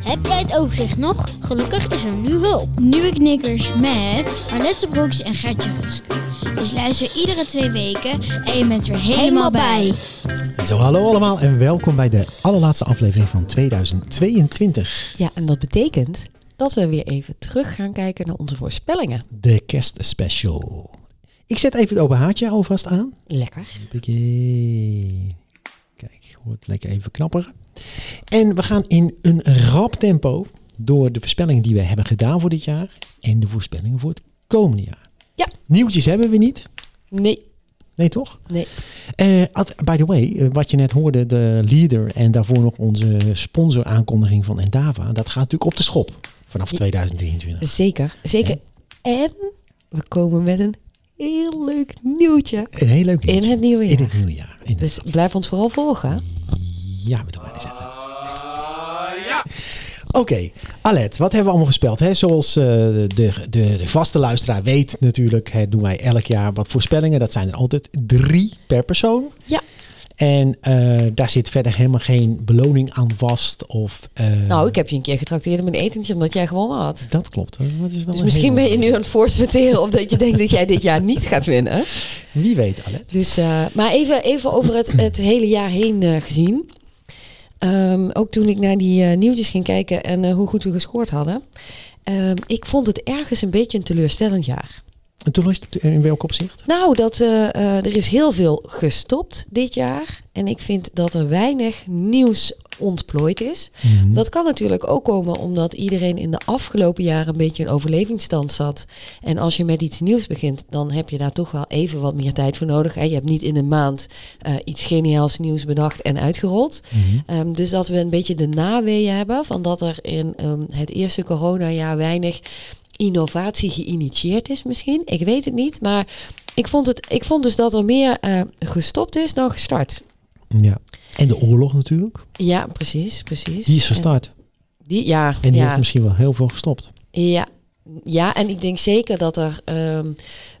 Heb jij het overzicht nog? Gelukkig is er nu hulp. Nieuwe knikkers met Arlette Broeks en Gertje Rusk. Dus luister iedere twee weken en je bent er helemaal bij. Zo, hallo allemaal en welkom bij de allerlaatste aflevering van 2022. Ja, en dat betekent dat we weer even terug gaan kijken naar onze voorspellingen. De kerstspecial. Ik zet even het open haartje alvast aan. Lekker. Kijk, wordt lekker even knapperen. En we gaan in een rap tempo door de voorspellingen die we hebben gedaan voor dit jaar en de voorspellingen voor het komende jaar. Ja. Nieuwtjes hebben we niet. Nee, Nee, toch? nee. Eh, by the way, eh, wat je net hoorde, de leader en daarvoor nog onze sponsor aankondiging van Endava, dat gaat natuurlijk op de schop vanaf Ja. 2023. Zeker, zeker. En we komen met een heel leuk nieuwtje Een heel leuk in nieuwtje. het nieuwe In jaar. het nieuwe jaar. Dus blijf ons vooral volgen. Ja, we doen maar eens even. Oké, Alet, wat hebben we allemaal voorspeld? Hè? Zoals eh, de, de, de vaste luisteraar weet natuurlijk, hè, doen wij elk jaar wat voorspellingen. Dat zijn er altijd drie per persoon. Ja. En eh, daar zit verder helemaal geen beloning aan vast. Of, eh, Nou, ik heb je een keer getrakteerd met een etentje omdat jij gewonnen had. Dat klopt. Dat is wel Dus misschien ben je nu aan het voorsorteren of dat je denkt dat jij dit jaar niet gaat winnen. Wie weet, Alet. Dus, maar even, even over het, het hele jaar heen gezien. Ehm, ook toen ik naar die eh, nieuwtjes ging kijken en eh, hoe goed we gescoord hadden. Ehm, ik vond het ergens een beetje een teleurstellend jaar. En toen is het in welk opzicht? Nou, dat, eh, eh, er is heel veel gestopt dit jaar. En ik vind dat er weinig nieuws ontplooid is. Mhm. Dat kan natuurlijk ook komen omdat iedereen in de afgelopen jaren een beetje in overlevingsstand zat. En als je met iets nieuws begint, dan heb je daar toch wel even wat meer tijd voor nodig. Hè. Je hebt niet in een maand eh, iets geniaals nieuws bedacht en uitgerold. Mhm. Ehm, dus dat we een beetje de naweeën hebben van dat er in ehm, het eerste coronajaar weinig innovatie geïnitieerd is misschien. Ik weet het niet, maar ik vond, het, ik vond dus dat er meer eh, gestopt is dan gestart. Ja. En de oorlog natuurlijk. Ja, precies, precies. Die is En gestart. Die, ja, En die ja. heeft misschien wel heel veel gestopt. Ja, ja, en ik denk zeker dat er ehm,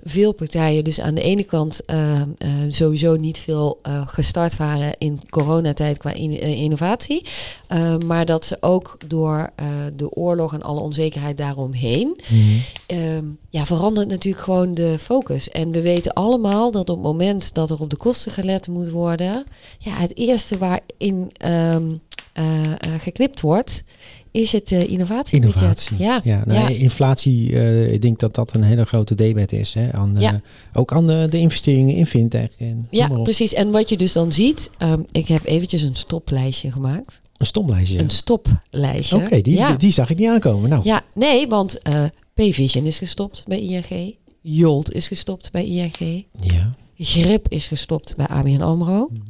veel partijen dus aan de ene kant ehm, eh, sowieso niet veel eh, gestart waren in coronatijd qua in- eh, innovatie. Ehm, maar dat ze ook door de oorlog en alle onzekerheid daaromheen ehm, ja, verandert natuurlijk gewoon de focus. En we weten allemaal dat op het moment dat er op de kosten gelet moet worden, ja, het eerste waarin geknipt wordt, is het eh, innovatiebudget. Innovatie. Ja, Ja, nou, ja. inflatie, eh, ik denk dat dat een hele grote debet is. Hè, aan, eh. Ook aan de, de investeringen in fintech. En Ja, precies. En wat je dus dan ziet, ehm, ik heb eventjes een stoplijstje gemaakt. Een stomlijstje. Een stoplijstje. Oké, die, ja. die zag ik niet aankomen. Nou, ja, nee, want eh Payvision is gestopt bij ING. Jolt is gestopt bij ING. ja. Grip is gestopt bij ABN AMRO. Mhm.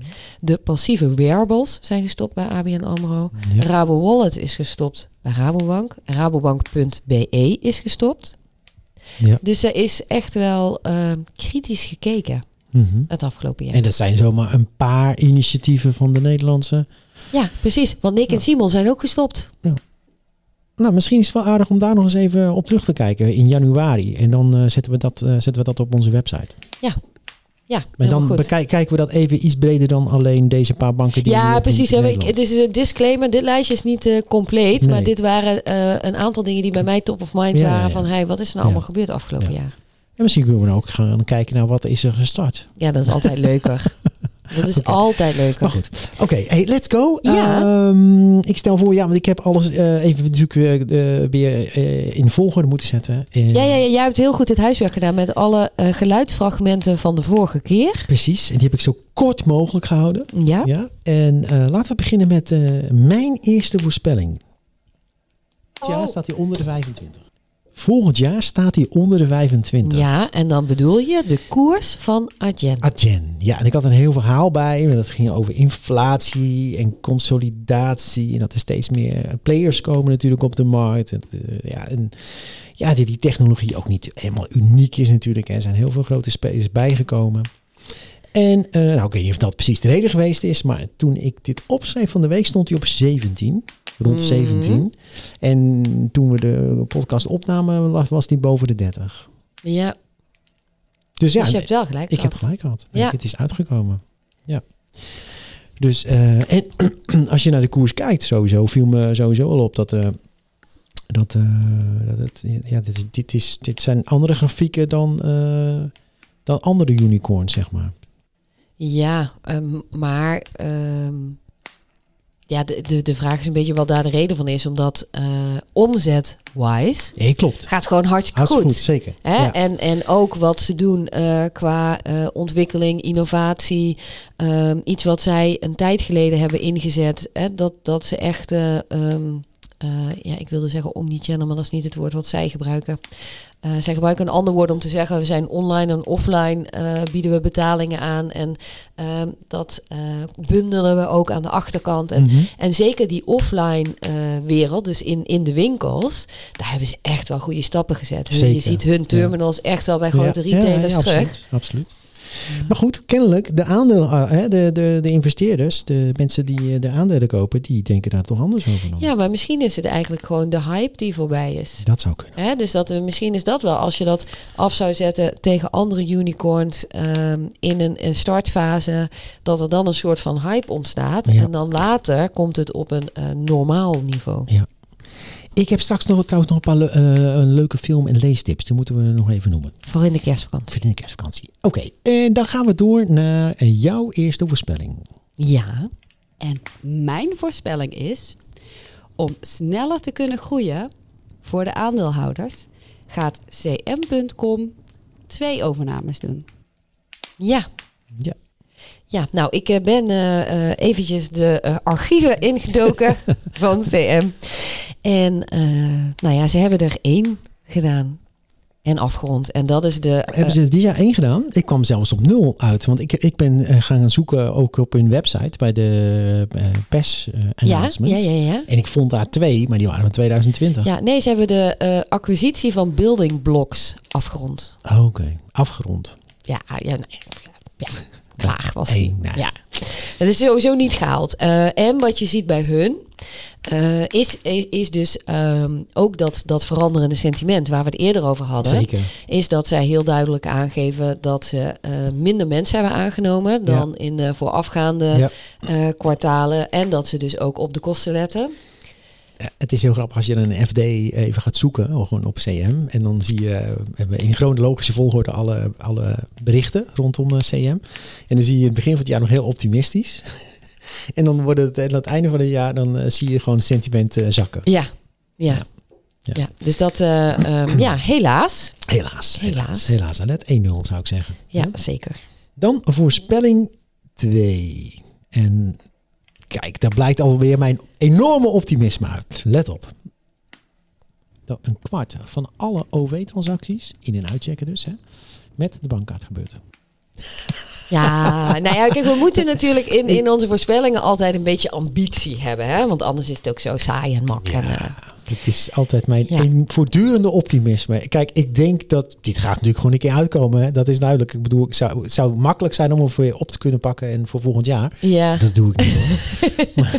De passieve wearables zijn gestopt bij ABN AMRO. Ja. Rabo Wallet is gestopt bij Rabobank. Rabobank.be is gestopt. Ja. Dus er is echt wel ehm, kritisch gekeken Mhm. het afgelopen jaar. En dat zijn zomaar een paar initiatieven van de Nederlandse. Ja, precies. Want Nick en Simon zijn ook gestopt. Nou, misschien is het wel aardig om daar nog eens even op terug te kijken in januari. En dan eh, zetten, we dat, eh, zetten we dat op onze website. Ja, Maar helemaal dan goed. bekij- kijken we dat even iets breder dan alleen deze paar banken die Ja, precies. hè. Ik, het is een disclaimer. Dit lijstje is niet eh, compleet. Nee. Maar dit waren eh, een aantal dingen die bij mij top of mind Ja, ja, waren. ja. Van, hey, wat is er nou Ja. allemaal gebeurd afgelopen Ja. jaar? En misschien kunnen we dan ook gaan kijken naar wat is er gestart. Ja, dat is altijd leuker. Dat is altijd leuk. Maar goed, oké, hey, let's go. Ja. Ehm, ik stel voor, ja, want ik heb alles eh, even natuurlijk eh, weer eh, in volgorde moeten zetten. En- Ja, ja, ja, jij hebt heel goed het huiswerk gedaan met alle geluidsfragmenten van de vorige keer. Precies, en die heb ik zo kort mogelijk gehouden. Ja. Ja, en laten we beginnen met mijn eerste voorspelling. Jaar Oh. staat hij onder de 25. Volgend jaar staat hij onder de 25. Ja, en dan bedoel je de koers van Adyen. Adyen. Ja, en ik had een heel verhaal bij. Dat ging over inflatie en consolidatie. En dat er steeds meer players komen natuurlijk op de markt. Het, eh, ja, en ja, die, die technologie ook niet helemaal uniek is natuurlijk. Er zijn heel veel grote spelers bijgekomen. En eh, nou, ik weet niet of dat precies de reden geweest is. Maar toen ik dit opschreef van de week stond hij op 17. Rond Mhm. 17. En toen we de podcast opnamen was, was die boven de 30. Ja, Dus ja, dus je hebt wel gelijk ik heb gelijk gehad. Ja. Het is uitgekomen. Ja. Dus, eh, en als je naar de koers kijkt, sowieso viel me sowieso al op dat, eh, dat, eh, dat het, ja, dit, is, dit, is, dit zijn andere grafieken dan, dan andere unicorns, zeg maar. Ja, ehm, maar ehm, ja, de, de, de vraag is een beetje wat daar de reden van is. Omdat eh omzet-wise Nee, klopt. gaat gewoon hartstikke Hartstikke goed. goed, zeker. Hè? Ja. En, en ook wat ze doen eh, qua eh, ontwikkeling, innovatie. ehm, iets wat zij een tijd geleden hebben ingezet. Hè? Dat, dat ze echt, eh, ehm, eh, ja, ik wilde zeggen omnichannel, maar dat is niet het woord wat zij gebruiken. Eh, zij gebruiken een ander woord om te zeggen, we zijn online en offline, eh, bieden we betalingen aan. En ehm, dat eh, bundelen we ook aan de achterkant. En Mhm. en zeker die offline wereld, dus in, in de winkels, daar hebben ze echt wel goede stappen gezet. Je ziet hun terminals echt wel bij grote ja, retailers ja, terug. Absoluut, absoluut. Maar goed, kennelijk, de aandelen, ah, hè, de, de, de investeerders, de mensen die eh, de aandelen kopen, die denken daar toch anders over dan. Ja, maar misschien is het eigenlijk gewoon de hype die voorbij is. Dat zou kunnen. Hè, dus dat, we- misschien is dat wel, als je dat af zou zetten tegen andere unicorns ehm, in een, een startfase, dat er dan een soort van hype ontstaat. Ja. En dan later komt het op een eh, normaal niveau. Ik heb straks nog, trouwens nog een paar le- eh, een leuke film- en leestips. Die moeten we nog even noemen. Voor in de kerstvakantie. Voor in de kerstvakantie. Oké, en dan gaan we door naar eh, jouw eerste voorspelling. Ja. En mijn voorspelling is, om sneller te kunnen groeien voor de aandeelhouders, gaat cm.com twee overnames doen. Ja. Ja. Ja, nou, ik eh, ben eh, eh, eventjes de eh, archieven ingedoken van CM. En eh, nou ja, ze hebben er één gedaan en afgerond. En dat is de... eh, Hebben ze dit jaar één gedaan? Ik kwam zelfs op nul uit. Want ik, ik ben eh, gaan zoeken ook op hun website bij de eh, pers eh, ja, ja, ja, ja. En ik vond daar twee, maar die waren van 2020. Ja, nee, ze hebben de eh, acquisitie van Building Blocks afgerond. Oh, Oké, afgerond. Ja, ja, nee, ja, klaar was Eén, die. Ja. Het is sowieso niet gehaald. Eh, en wat je ziet bij hun eh, is, is, dus ehm, ook dat, dat veranderende sentiment waar we het eerder over hadden. Zeker. Is dat zij heel duidelijk aangeven dat ze eh, minder mensen hebben aangenomen dan in de voorafgaande Ja. eh, kwartalen. En dat ze dus ook op de kosten letten. Het is heel grappig als je een FD even gaat zoeken, oh, gewoon op CM. En dan zie je hebben in chronologische volgorde alle, alle berichten rondom CM. En dan zie je in het begin van het jaar nog heel optimistisch. En dan wordt het aan het einde van het jaar, dan eh, zie je gewoon het sentiment eh, zakken. Ja, ja. Ja. dus dat, eh, ehm, ja, helaas. Helaas. Helaas. Helaas, Alet. 1-0 zou ik zeggen. Ja, Ja. zeker. Dan voorspelling 2. En kijk, daar blijkt alweer mijn enorme optimisme uit. Let op. Dat een kwart van alle OV-transacties, in- en uitchecken dus, hè, met de bankkaart gebeurt. Ja, nou ja, kijk, we moeten natuurlijk in, in onze voorspellingen altijd een beetje ambitie hebben, hè? Want anders is het ook zo saai en mak. En, eh, Het is altijd mijn Ja. voortdurende optimisme. Kijk, ik denk dat dit gaat natuurlijk gewoon een keer uitkomen. Hè? Dat is duidelijk. Ik bedoel, zou, het zou makkelijk zijn om hem weer op te kunnen pakken en voor volgend jaar. ja. Dat doe ik niet hoor. maar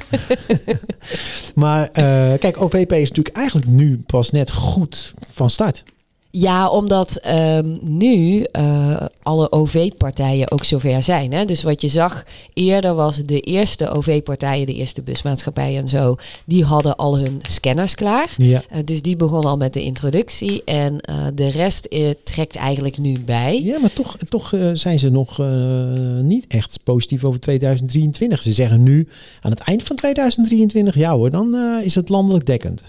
maar eh, kijk, OVP is natuurlijk eigenlijk nu pas net goed van start. Ja, omdat ehm, nu eh, alle OV-partijen ook zover zijn. Hè? Dus wat je zag eerder was de eerste OV-partijen, de eerste busmaatschappijen en zo, die hadden al hun scanners klaar. Ja. Eh, dus die begonnen al met de introductie en eh, de rest trekt eigenlijk nu bij. Ja, maar toch, toch zijn ze nog niet echt positief over 2023. Ze zeggen nu aan het eind van 2023, ja hoor, dan is het landelijk dekkend.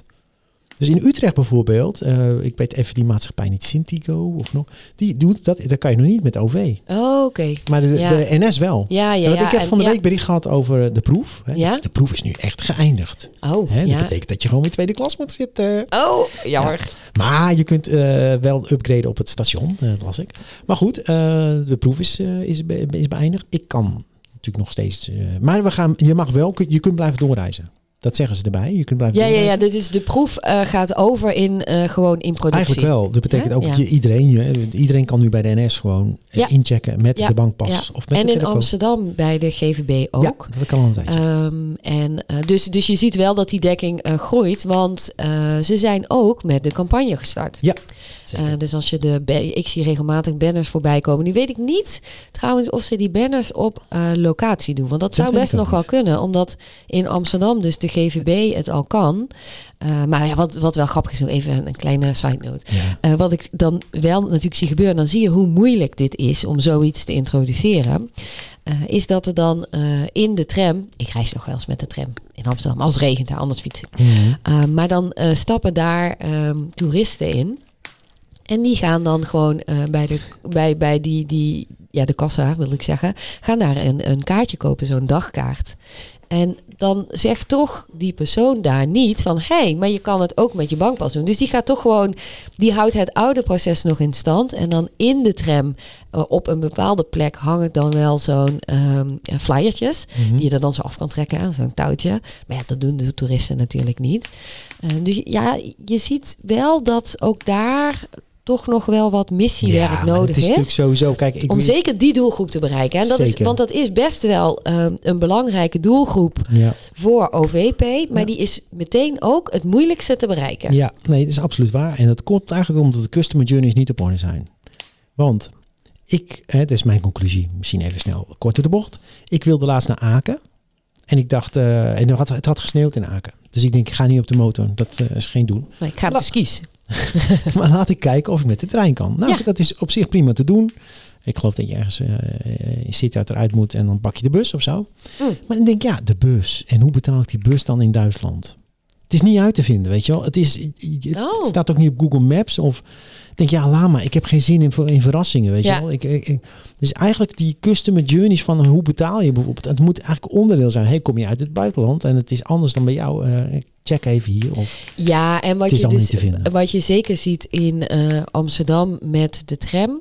Dus in Utrecht bijvoorbeeld, eh, ik weet even die maatschappij niet, Sintigo of nog, die doet dat, dat kan je nog niet met OV. Oh, oké. Maar de, Ja. de NS wel. Ja, ja, Want ja. ik heb en- van de week bericht gehad over de proef. Hè. Ja? De proef is nu echt geëindigd. Oh, Hè. Dat betekent dat je gewoon weer tweede klas moet zitten. Oh, jammer. Maar je kunt eh, wel upgraden op het station, eh, dat las ik. Maar goed, de proef is, is, be- is beëindigd. Ik kan natuurlijk nog steeds... maar we gaan, je mag wel, je kunt blijven doorreizen. Dat zeggen ze erbij. Je kunt blijven Ja, ja, ja. Dus de proef eh, gaat over in eh, gewoon in productie. Eigenlijk wel. Dat betekent Ja? ook Ja. je, iedereen, je, iedereen kan nu bij de NS gewoon eh, Ja. inchecken met de bankpas of met En de in. Amsterdam bij de GVB ook. Dat kan al een tijdje. Ehm, en, dus, dus je ziet wel dat die dekking groeit, want ze zijn ook met de campagne gestart. ja, Eh, dus als je de, ik zie regelmatig banners voorbij komen. Nu weet ik niet trouwens of ze die banners op eh, locatie doen, want dat, Dat zou best nog wel kunnen, omdat in Amsterdam dus de GVB het al kan. Eh, maar ja, wat, wat wel grappig is, nog even een, een kleine side note. ja. Wat ik dan wel natuurlijk zie gebeuren, dan zie je hoe moeilijk dit is om zoiets te introduceren. Is dat er dan in de tram, ik reis nog wel eens met de tram in Amsterdam, als het regent, anders fiets ik. Mhm. Maar dan stappen daar ehm, toeristen in. En die gaan dan gewoon eh, bij, de, bij, bij die, die, ja, de kassa, wil ik zeggen, gaan daar een, een kaartje kopen, zo'n dagkaart. En dan zegt toch die persoon daar niet van... hé, hey, maar je kan het ook met je bankpas doen. Dus die gaat toch gewoon... die houdt het oude proces nog in stand. En dan in de tram eh, op een bepaalde plek hangen dan wel zo'n ja, flyertjes... Mhm. die je er dan zo af kan trekken aan zo'n touwtje. Maar ja, dat doen de toeristen natuurlijk niet. Eh, dus ja, je ziet wel dat ook daar toch nog wel wat missiewerk Ja, nodig het is. is. natuurlijk sowieso, kijk, ik om weet- zeker die doelgroep te bereiken. En dat is, want dat is best wel ehm, een belangrijke doelgroep Ja. voor OVP. Maar Ja. die is meteen ook het moeilijkste te bereiken. Ja, nee, dat is absoluut waar. En dat komt eigenlijk omdat de customer journeys niet op orde zijn. Want ik, hè, dat is mijn conclusie, misschien even snel kort door de bocht. Ik wilde laatst naar Aken. En ik dacht, eh, en het had, het had gesneeuwd in Aken. Dus ik denk, ik ga niet op de motor. Dat eh, is geen doen. Nee, ik ga op de skis. maar laat ik kijken of ik met de trein kan. Nou, Ja. dat is op zich prima te doen. Ik geloof dat je ergens eh in Sittard eruit moet en dan pak je de bus of zo. Mm. Maar dan denk ik, ja, de bus. En hoe betaal ik die bus dan in Duitsland? Het is niet uit te vinden, weet je wel. Het, is, het Oh. staat ook niet op Google Maps. Of denk, ja, laat maar. Ik heb geen zin in, in verrassingen, weet Ja. je wel. Ik, ik, ik- dus eigenlijk die customer journeys van hoe betaal je bijvoorbeeld. Het moet eigenlijk onderdeel zijn. Hey, kom je uit het buitenland en het is anders dan bij jou. eh, check even hier. Of, Ja, en wat je, dus, wat je zeker ziet in eh, Amsterdam met de tram.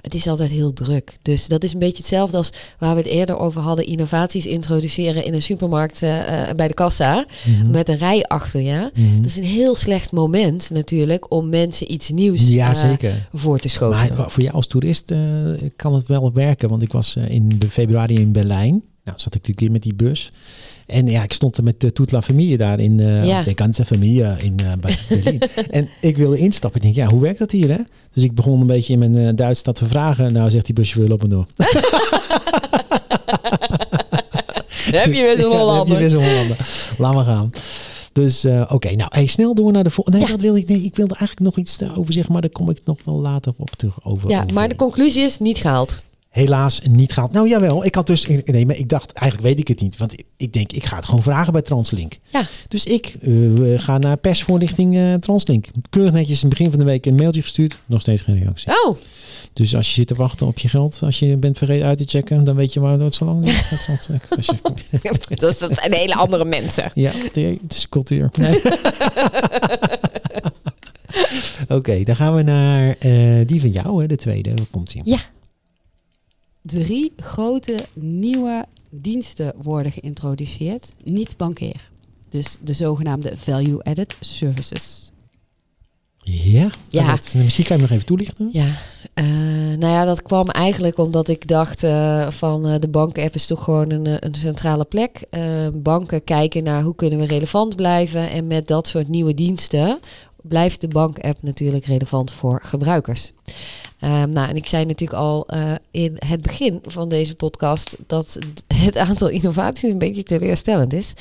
Het is altijd heel druk. Dus dat is een beetje hetzelfde als waar we het eerder over hadden. Innovaties introduceren in een supermarkt eh, eh, bij de kassa. Mhm. Met een rij achter je. Mhm. Dat is een heel slecht moment natuurlijk om mensen iets nieuws ja, eh, voor te schoten. Maar voor jou als toerist kan het wel werken. Want ik was in februari in Berlijn. Nou, zat ik natuurlijk weer met die bus. En ja, ik stond er met de Toute la Familie daar in eh Ja. de ganze Familie in eh, bij Berlin. en ik wilde instappen. Ik denk, ja, hoe werkt dat hier, hè? Dus ik begon een beetje in mijn eh, Duits dat te vragen. Nou, zegt die buschauffeur, loop maar door. heb je weer zo'n Ja, dan heb je Hollander. weer zo'n Hollander. Laat maar gaan. Dus eh, oké, nou hey, snel door naar de volgende. Nee, Ja. dat wilde ik. Nee, ik wilde eigenlijk nog iets over zeggen, maar daar kom ik nog wel later op terug over. Ja, over. maar de conclusie is niet gehaald. Helaas niet gehaald. Nou jawel, ik had dus nee, maar ik dacht eigenlijk weet ik het niet, want ik denk ik ga het gewoon vragen bij Translink. Ja. Dus ik eh, gaan naar persvoorlichting eh, Translink. Keurig netjes in het begin van de week een mailtje gestuurd, nog steeds geen reactie. Oh, Dus als je zit te wachten op je geld, als je bent vergeten uit te checken, dan weet je waar het zo lang duurt. gaat. Als je- dus dat zijn hele andere mensen. Ja, het is cultuur. Nee. Oké, dan gaan we naar eh, die van jou, hè, de tweede. Waar komt die? Ja. Drie grote nieuwe diensten worden geïntroduceerd, niet bankeer. Dus de zogenaamde value-added services. Ja, Ja. Dat, misschien kan je nog even toelichten. Ja, eh, nou ja, dat kwam eigenlijk omdat ik dacht eh, van eh, de banken-app is toch gewoon een, een centrale plek. Banken kijken naar hoe kunnen we relevant blijven en met dat soort nieuwe diensten blijft de bank-app natuurlijk relevant voor gebruikers. Ehm, nou, en ik zei natuurlijk al eh, in het begin van deze podcast dat het aantal innovaties een beetje teleurstellend is.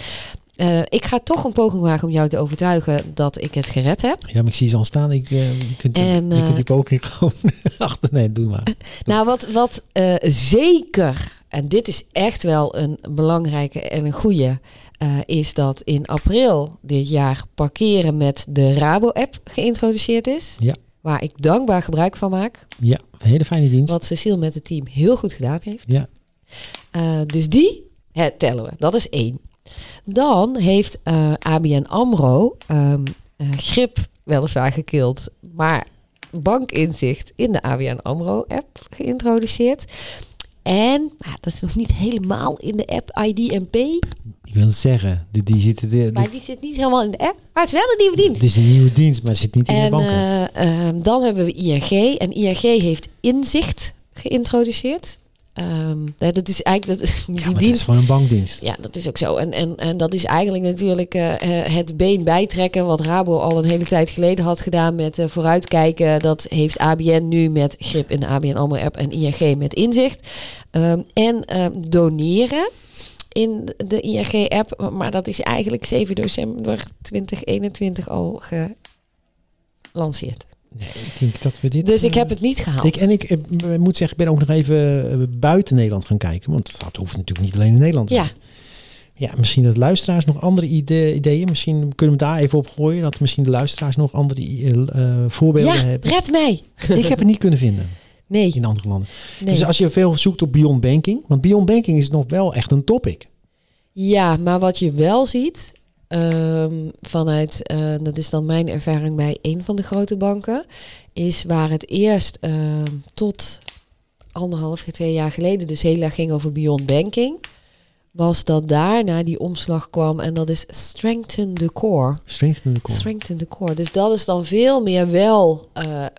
Eh, ik ga toch een poging wagen om jou te overtuigen dat ik het gered heb. Ja, maar ik zie ze al staan. Ik, eh, je, kunt, En, je kunt die poging gewoon achter. Nee, doe maar. Nou, wat, wat zeker, en dit is echt wel een belangrijke en een goede, is dat in april dit jaar parkeren met de Rabo-app geïntroduceerd is. Ja. Waar ik dankbaar gebruik van maak. Ja, een hele fijne dienst. Wat Cecile met het team heel goed gedaan heeft. Ja. Eh, dus die hè, tellen we. Dat is één. Dan heeft eh, ABN AMRO ehm, eh, grip weliswaar gekild, maar bankinzicht in de ABN AMRO-app geïntroduceerd. En nou, dat is nog niet helemaal in de app ID en Pay, Ik wil het zeggen. Die, die zit, maar die zit niet helemaal in de app. Maar het is wel een nieuwe dienst. Het is een nieuwe dienst, maar het zit niet in de En banken. ehm, dan hebben we ING. En ING heeft inzicht geïntroduceerd. Ja, dat is eigenlijk dat, die ja, dienst. gewoon een bankdienst. Ja, dat is ook zo. En, en, en dat is eigenlijk natuurlijk eh, eh, het been bijtrekken wat Rabo al een hele tijd geleden had gedaan met eh, vooruitkijken. Dat heeft ABN nu met grip in de ABN AMRO app en ING met inzicht. Ehm, en ehm, doneren in de ING app, maar dat is eigenlijk 7 december 2021 al gelanceerd. Nee, ik denk dat we dit... Dus ik eh, heb het niet gehaald. Ik, en ik eh, moet zeggen, ik ben ook nog even eh, buiten Nederland gaan kijken. Want dat hoeft natuurlijk niet alleen in Nederland. ja. Ja, misschien dat luisteraars nog andere ide- ideeën. Misschien kunnen we daar even op gooien. Dat misschien de luisteraars nog andere eh, voorbeelden ja hebben. red mij. Ik heb het niet kunnen vinden Nee, in andere landen. nee. Dus als je veel zoekt op Beyond Banking. Want Beyond Banking is nog wel echt een topic. Ja, maar wat je wel ziet ehm, vanuit, eh, dat is dan mijn ervaring bij een van de grote banken, is waar het eerst ehm, tot anderhalf, twee jaar geleden dus heel erg ging over beyond banking, was dat daarna die omslag kwam en dat is strengthen the core. Strengthen the core. Strengthen the core. Dus dat is dan veel meer wel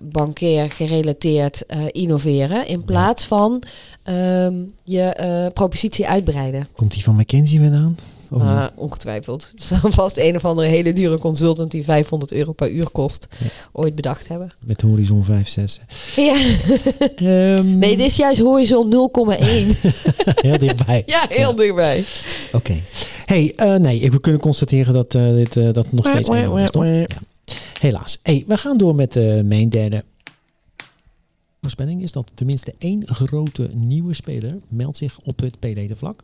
bankair gerelateerd eh, innoveren in plaats van ehm, je propositie uitbreiden. Komt die van McKinsey vandaan? Of Niet? ongetwijfeld. Het is dan vast een of andere hele dure consultant die 500 euro per uur kost. Ja. Ooit bedacht hebben. Met Horizon 5, 6. Ja. Ehm, Nee, dit is juist horizon 0,1. Heel dichtbij. ja, heel dichtbij. Oké. Hey, eh, nee, we kunnen constateren dat eh, dit dat nog steeds één is, toch? Ja. Helaas. Hey, we gaan door met mijn derde voorspelling. Is dat tenminste één grote nieuwe speler meldt zich op het P-ledenvlak.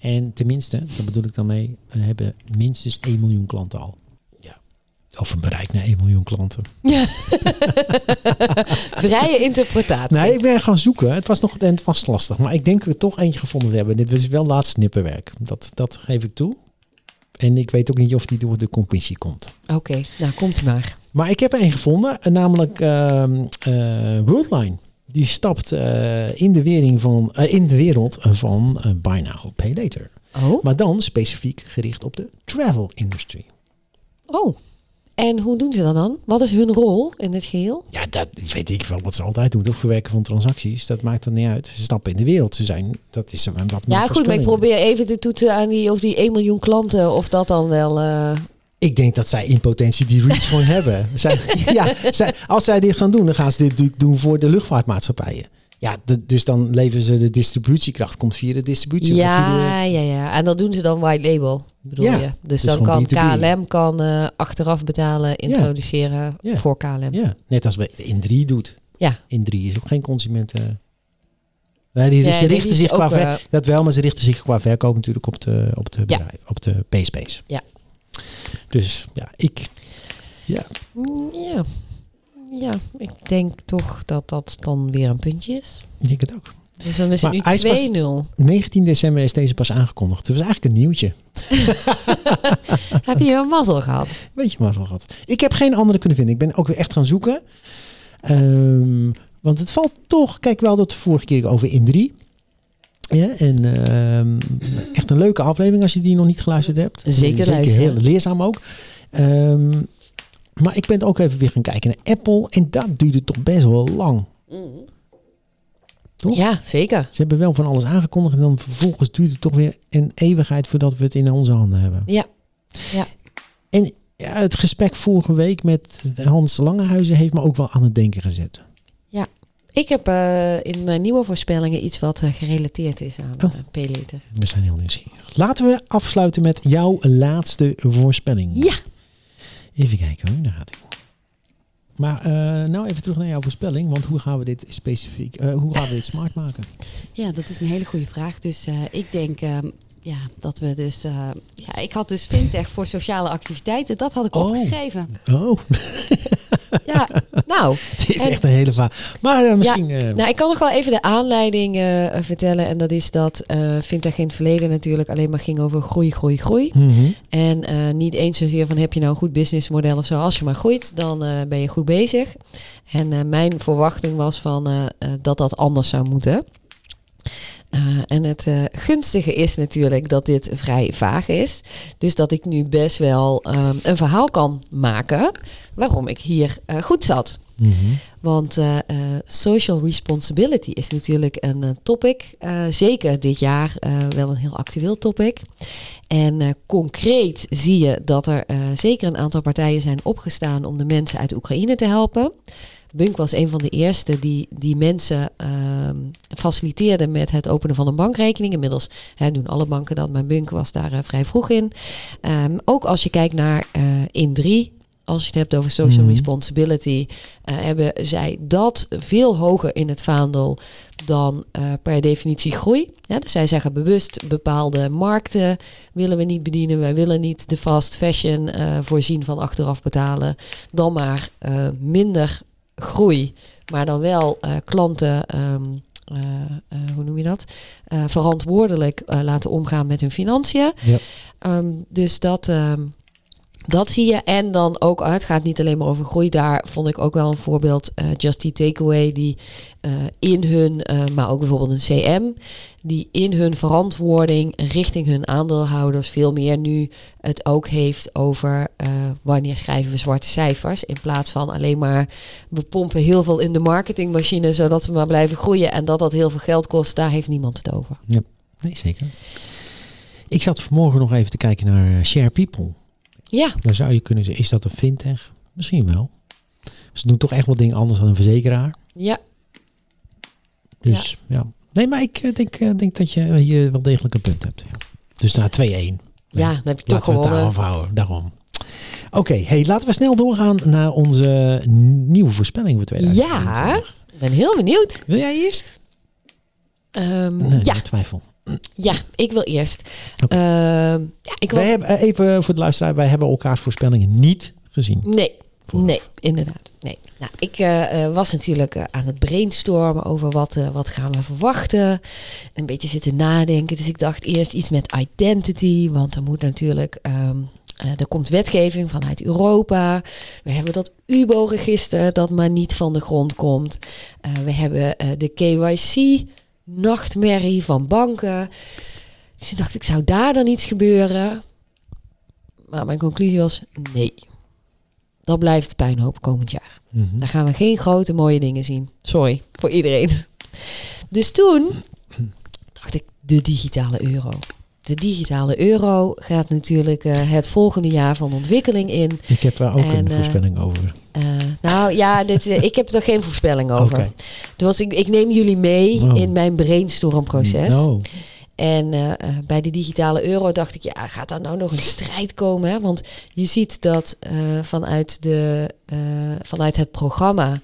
En tenminste, daar bedoel ik dan mee, we hebben minstens 1 miljoen klanten al. Ja. Of een bereik naar 1 miljoen klanten. Ja. Vrije interpretatie. Nee, ik ben gaan zoeken. Het was nog het was lastig. Maar ik denk dat we toch eentje gevonden hebben. Dit was wel laatst snipperwerk. Dat, dat geef ik toe. En ik weet ook niet of die door de commissie komt. Oké, nou komt maar. Maar ik heb er een gevonden. Namelijk ehm, eh, Worldline. Die stapt eh, in, de wering van, eh, in de wereld van eh, Buy Now, Pay Later. Oh. Maar dan specifiek gericht op de travel industry. Oh. En hoe doen ze dat dan? Wat is hun rol in dit geheel? Ja, dat weet ik wel wat ze altijd doen. Toch verwerken van transacties. Dat maakt er niet uit. Ze stappen in de wereld. Ze zijn, dat is wat Ja, goed, maar ik probeer even te toetsen aan die, of die 1 miljoen klanten, of dat dan wel... eh, Ik denk dat zij in potentie die reach gewoon hebben. Zij, ja, zij, als zij dit gaan doen, dan gaan ze dit doen voor de luchtvaartmaatschappijen. Ja, de- dus dan leveren ze de distributiekracht, komt via de distributie. Ja, ja, ja. En dat doen ze dan white label, bedoel Ja, je? Dus dus dan kan B2B. KLM kan eh, achteraf betalen, introduceren Ja. voor KLM. ja, net als bij in 3 doet. Ja. In 3 is ook geen consumenten. Nee, die, Nee, ze richten zich qua ook, ver- eh, dat wel, maar ze richten zich qua verkoop natuurlijk op de, op de, bedrijf, op de PSP's. Ja. Dus ja, ik. Ja, Ja. ja, ik denk toch dat dat dan weer een puntje is. ik denk het ook. Dus dan is Maar het nu pas- 2-0. 19 december is deze pas aangekondigd. Het was eigenlijk een nieuwtje. Heb je een mazzel gehad? Weet je zo gehad. Ik heb geen andere kunnen vinden. Ik ben ook weer echt gaan zoeken. Ehm, want het valt toch... Kijk, wel dat de vorige keer over in 3. Ja, en ehm, echt een leuke aflevering als je die nog niet geluisterd hebt. Zeker Zeker heel leerzaam ook. Ehm, maar ik ben ook even weer gaan kijken naar Apple. En dat duurde toch best wel lang. Toch? Ja, zeker. Ze hebben wel van alles aangekondigd. En dan vervolgens duurt het toch weer een eeuwigheid voordat we het in onze handen hebben. Ja. Ja. En ja, het gesprek vorige week met Hans Langehuizen heeft me ook wel aan het denken gezet. Ik heb eh, in mijn nieuwe voorspellingen iets wat eh, gerelateerd is aan Oh. uh, P-liter. We zijn heel nieuwsgierig. Laten we afsluiten met jouw laatste voorspelling. Ja. Even kijken hoor, daar gaat hij. Maar eh, nou even terug naar jouw voorspelling, want hoe gaan we dit specifiek, eh, hoe gaan we dit smart maken? Ja, dat is een hele goede vraag. Dus eh, ik denk ehm, ja, dat we dus... eh, ja, ik had dus fintech voor sociale activiteiten. Dat had ik Oh. opgeschreven. Oh, Ja, nou, het is En- echt een hele vaag. Maar eh, misschien... eh, nou, ik kan nog wel even de aanleiding eh, vertellen. En dat is dat in het verleden natuurlijk alleen maar ging over groei, groei, groei. mhm. En niet eens zozeer van heb je nou een goed businessmodel of zo. Als je maar groeit, dan ben je goed bezig. En mijn verwachting was van, dat dat anders zou moeten. Eh, en het eh, gunstige is natuurlijk dat dit vrij vaag is. Dus dat ik nu best wel ehm, een verhaal kan maken waarom ik hier eh, goed zat. Mhm. Want social responsibility is natuurlijk een topic. zeker dit jaar wel een heel actueel topic. En concreet zie je dat er zeker een aantal partijen zijn opgestaan om de mensen uit Oekraïne te helpen. Bunk was een van de eerste die die mensen ehm, faciliteerde met het openen van een bankrekening. Inmiddels hè, doen alle banken dat, maar Bunk was daar eh, vrij vroeg in. Ehm, ook als je kijkt naar eh in 3, als je het hebt over social Mhm. responsibility, eh, hebben zij dat veel hoger in het vaandel dan per definitie groei. Ja, dus zij zeggen bewust bepaalde markten willen we niet bedienen. Wij willen niet de fast fashion voorzien van achteraf betalen. Dan maar minder groei, maar dan wel eh, klanten, ehm, eh, eh, hoe noem je dat? Verantwoordelijk laten omgaan met hun financiën. Ja. Ehm, dus dat, ehm, dat zie je. En dan ook, het gaat niet alleen maar over groei. Daar vond ik ook wel een voorbeeld. eh Just Eat Takeaway, die eh, in hun, eh, maar ook bijvoorbeeld een CM, die in hun verantwoording richting hun aandeelhouders veel meer nu het ook heeft over wanneer schrijven we zwarte cijfers. In plaats van alleen maar we pompen heel veel in de marketingmachine zodat we maar blijven groeien en dat dat heel veel geld kost. Daar heeft niemand het over. Nee, zeker. Ik zat vanmorgen nog even te kijken naar Share People. Ja, Dan zou je kunnen zeggen, is dat een fintech? Misschien wel. Ze doen toch echt wel dingen anders dan een verzekeraar. ja, Dus ja. Nee, maar ik eh, denk, eh, denk dat je hier wel degelijk een punt hebt. Ja. Dus na 2-1. ja, dan heb je toch Laten we het gewonnen. daarop houden. Daarom. Oké, hey, laten we snel doorgaan naar onze nieuwe voorspelling voor 2020. Ik ben heel benieuwd. Wil jij eerst? Nee, ja, twijfel. Ja, ik wil eerst. Ehm, ja, ik Wij was. hebben, eh, even voor de luisteraar, wij hebben elkaars voorspellingen niet gezien. Nee, Voor- nee, inderdaad. Nee. Nou, ik eh, eh, was natuurlijk eh, aan het brainstormen over wat, eh, wat gaan we verwachten. Een beetje zitten nadenken. Dus ik dacht eerst iets met identity. Want er moet natuurlijk. ehm, eh, er komt wetgeving vanuit Europa. We hebben dat UBO-register dat maar niet van de grond komt. Eh, we hebben eh, de KYC-nachtmerrie van banken. Dus toen dacht ik, zou daar dan iets gebeuren? Maar mijn conclusie was nee. Dat blijft puinhoop komend jaar. Mhm. Daar gaan we geen grote mooie dingen zien. Sorry voor iedereen. Dus toen dacht ik, de digitale euro. De digitale euro gaat natuurlijk eh, het volgende jaar van ontwikkeling in. Ik heb daar ook En, een eh, voorspelling over. Eh, nou ja, dit, ik heb er geen voorspelling over. Dus ik, ik neem jullie mee Oh. in mijn brainstormproces. Oh. En bij de digitale euro dacht ik, ja, gaat daar nou nog een strijd komen? Hè? Want je ziet dat vanuit, de, vanuit het programma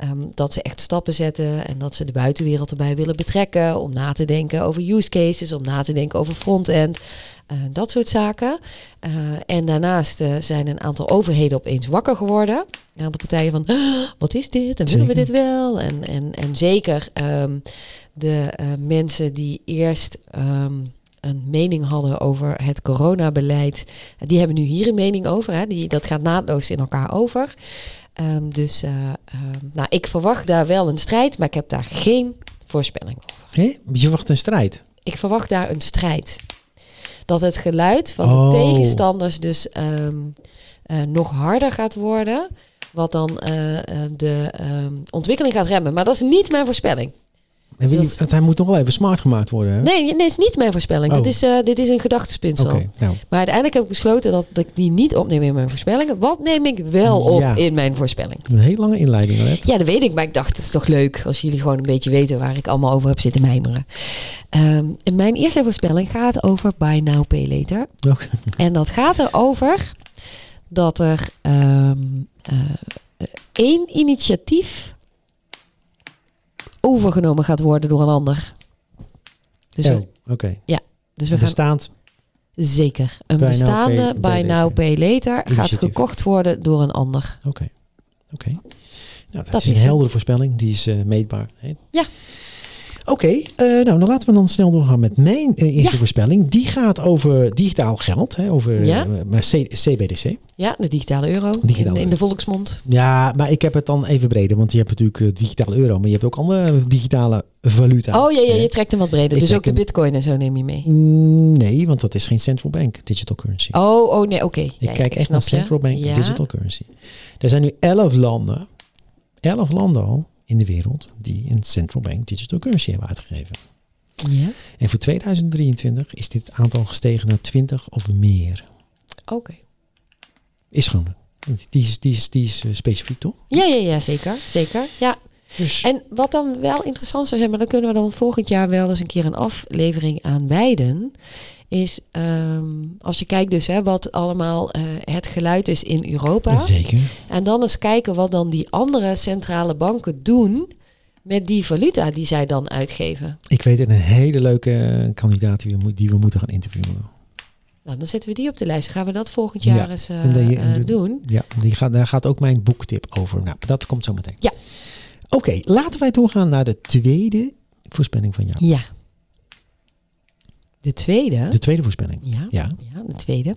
ehm, dat ze echt stappen zetten en dat ze de buitenwereld erbij willen betrekken om na te denken over use cases, om na te denken over front-end, eh, dat soort zaken. Eh, en daarnaast eh, zijn een aantal overheden opeens wakker geworden. Een aantal partijen van, "Ah, wat is dit? En willen we dit wel? En, en, en zeker ehm, de mensen die eerst ehm, een mening hadden over het coronabeleid, die hebben nu hier een mening over. Hè? Die, dat gaat naadloos in elkaar over. Ehm, dus eh, ehm, nou, ik verwacht daar wel een strijd, maar ik heb daar geen voorspelling over. Hé? Je verwacht een strijd. Ik verwacht daar een strijd. Dat het geluid van Oh. de tegenstanders dus ehm, eh, nog harder gaat worden. Wat dan eh, de ontwikkeling gaat remmen. Maar dat is niet mijn voorspelling. Dus dat- hij moet nog wel even smart gemaakt worden. Hè? Nee, nee, is niet mijn voorspelling. Oh. Dit, is, eh, dit is een gedachtespinsel. Oké, nou. Maar uiteindelijk heb ik besloten dat, dat ik die niet opneem in mijn voorspellingen. Wat neem ik wel op Ja. in mijn voorspelling? Een hele lange inleiding. Ja, dat weet ik. Maar ik dacht, het is toch leuk als jullie gewoon een beetje weten waar ik allemaal over heb zitten mijmeren. Ehm, en mijn eerste voorspelling gaat over Buy Now, Pay Later. En dat gaat erover dat er ehm, eh, één initiatief overgenomen gaat worden door een ander. Dus, Oh, oké. dus we gaan bestaat zeker een Buy Now, bestaande Pay- Buy Now. Pay Later gaat gekocht worden door een ander. Oké. Oké. Nou, dat, Dat is een heldere voorspelling. Die is eh, meetbaar. Hè? Ja. Oké, eh, nou dan laten we dan snel doorgaan met mijn eh, eerste Ja. voorspelling. Die gaat over digitaal geld, hè, over Ja. eh, CBDC. Ja, de digitale euro Digitale in, de volksmond. Ja, maar ik heb het dan even breder, want je hebt natuurlijk eh, digitale euro, maar je hebt ook andere digitale valuta. Oh ja, ja, je trekt hem wat breder. Ik dus ook de bitcoin en zo neem je mee. Mm, Nee, want dat is geen central bank digital currency. Oh, oh nee, oké. ik Ja, kijk echt naar central bank digital currency. Er zijn nu elf landen, elf landen al in de wereld die een central bank digital currency hebben uitgegeven. Ja, En voor 2023 is dit aantal gestegen naar 20 of meer. oké. Is gewoon. Die is, die is, die is eh, specifiek toch? Ja, ja, ja, zeker. Zeker, ja. Dus En wat dan wel interessant zou zijn, maar dan kunnen we dan volgend jaar wel eens een keer een aflevering aan wijden, is ehm, als je kijkt dus hè, wat allemaal eh, het geluid is in Europa. zeker. En dan eens kijken wat dan die andere centrale banken doen met die valuta die zij dan uitgeven. Ik weet een hele leuke eh, kandidaat die we, die we moeten gaan interviewen. Nou, dan zetten we die op de lijst. Gaan we dat volgend Ja. jaar eens eh, die- doen? Ja, die gaat, daar gaat ook mijn boektip over. Nou, dat komt zo meteen. Ja. Oké, laten wij doorgaan naar de tweede voorspelling van jou. Ja. De tweede. De tweede voorspelling. Ja. Ja. Ja, de tweede.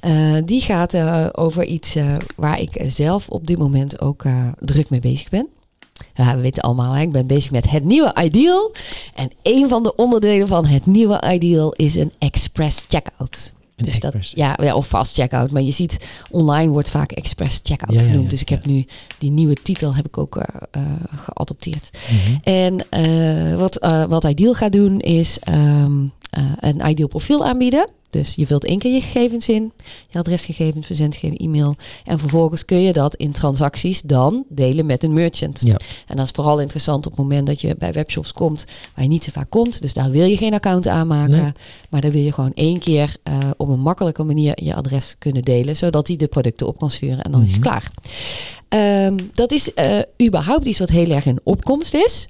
Eh, die gaat eh, over iets eh, waar ik zelf op dit moment ook druk mee bezig ben. Ja, we weten allemaal, hè, ik ben bezig met het nieuwe Ideal. En een van de onderdelen van het nieuwe Ideal is een express checkout. Een dus dat, express. ja, ja, of fast checkout. Maar je ziet, online wordt vaak express checkout Ja, genoemd. ja, dus ik heb nu die nieuwe titel heb ik ook geadopteerd. Mhm. En wat, wat Ideal gaat doen is ehm, eh, een Ideal profiel aanbieden. Dus je vult één keer je gegevens in, je adresgegevens, verzendgegevens, e-mail. En vervolgens kun je dat in transacties dan delen met een merchant. Ja. En dat is vooral interessant op het moment dat je bij webshops komt waar je niet zo vaak komt. Dus daar wil je geen account aanmaken. Nee. Maar dan wil je gewoon één keer eh, op een makkelijke manier je adres kunnen delen. Zodat hij de producten op kan sturen en dan is het Mhm. klaar. Ehm, dat is eh, überhaupt iets wat heel erg in opkomst is.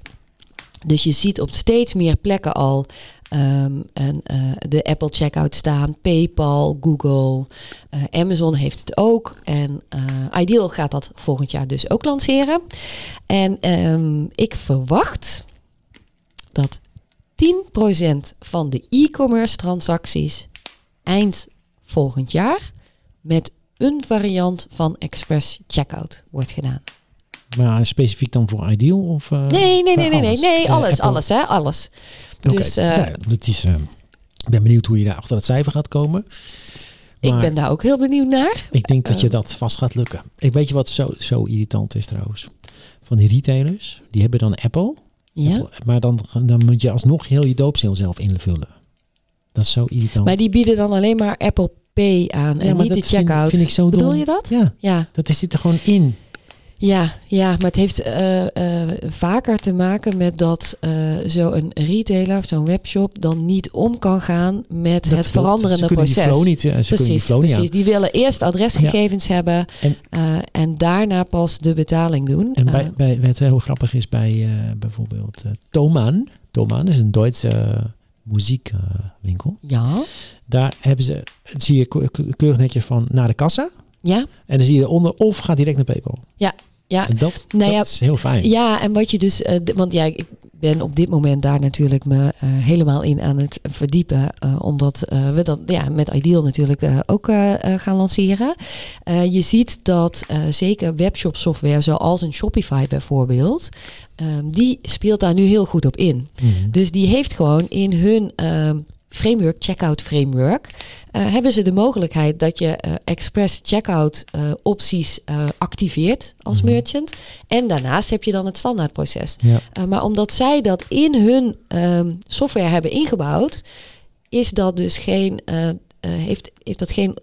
Dus je ziet op steeds meer plekken al ehm, en, eh, de Apple checkout staan, PayPal, Google, eh, Amazon heeft het ook. En eh, Ideal gaat dat volgend jaar dus ook lanceren. En ehm, ik verwacht dat 10% van de e-commerce transacties eind volgend jaar met een variant van Express Checkout wordt gedaan. Maar specifiek dan voor Ideal? Of, Nee, nee, nee, nee, nee, alles? nee, alles, Apple? alles, hè, alles. Dus eh, nou, dat is, eh, ik ben benieuwd hoe je daar achter het cijfer gaat komen. ik ben daar ook heel benieuwd naar. ik denk dat je eh, dat vast gaat lukken. Ik weet je wat zo, zo irritant is trouwens? Van die retailers, die hebben dan Apple. Ja. Apple, maar dan, dan moet je alsnog heel je doopseel zelf invullen. Dat is zo irritant. Maar die bieden dan alleen maar Apple Pay aan en niet de dat vind- checkout. vind ik zo Bedoel dom. je dat? Ja, Ja, dat is dit er gewoon in. Ja, ja, maar het heeft eh, eh, vaker te maken met dat eh zo'n retailer, zo'n webshop, dan niet om kan gaan met Dat het veranderende ze proces. Die flow niet, ze kunnen die Precies, niet precies. Die willen eerst adresgegevens hebben En- en daarna pas de betaling doen. En bij, bij, wat heel grappig is bij bijvoorbeeld Thomann. Thomann is een Duitse muziekwinkel. ja, Daar hebben ze, zie je ke- ke- keurig netjes van naar de kassa. Ja, En dan zie je eronder of gaat direct naar PayPal. ja. En dat, Nou ja, dat is heel fijn. Ja, en wat je dus, eh, want ja, ik ben op dit moment daar natuurlijk me eh, helemaal in aan het verdiepen, eh, omdat we dat ja, met Ideal natuurlijk ook gaan lanceren. Je ziet dat zeker webshop software zoals een Shopify bijvoorbeeld, ehm, die speelt daar nu heel goed op in. Mhm. Dus die heeft gewoon in hun ehm, framework, checkout framework, eh, hebben ze de mogelijkheid dat je eh, express checkout eh, opties activeert als Mhm. merchant. En daarnaast heb je dan het standaardproces. Ja. Maar omdat zij dat in hun ehm, software hebben ingebouwd, is dat dus geen. heeft, heeft dat geen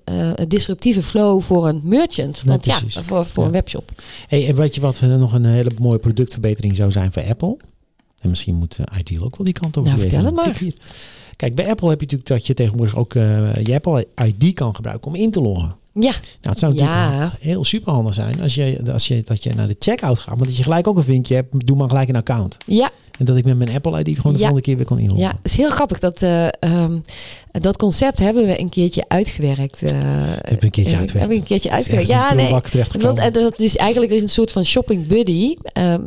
disruptieve flow voor een merchant? Nee, Want ja, voor, voor Ja. een webshop. Hey, en weet je wat nog een hele mooie productverbetering zou zijn voor Apple? En misschien moet Ideal ook wel die kant op Nou, vertel het hier. Kijk, bij Apple heb je natuurlijk dat je tegenwoordig ook eh, je Apple ID kan gebruiken om in te loggen. Ja, Nou, het zou natuurlijk Ja. heel superhandig zijn als je, als je, dat je naar de checkout gaat, maar dat je gelijk ook een vinkje hebt, doe maar gelijk een account. ja, En dat ik met mijn Apple ID gewoon de Ja. volgende keer weer kan inloggen. ja, het is heel grappig. Dat, eh, ehm, dat concept hebben we een keertje uitgewerkt. eh, Heb een keertje uitgewerkt? We een keertje uitgewerkt. Ja, nee. Dat, dat is eigenlijk is een soort van shopping buddy.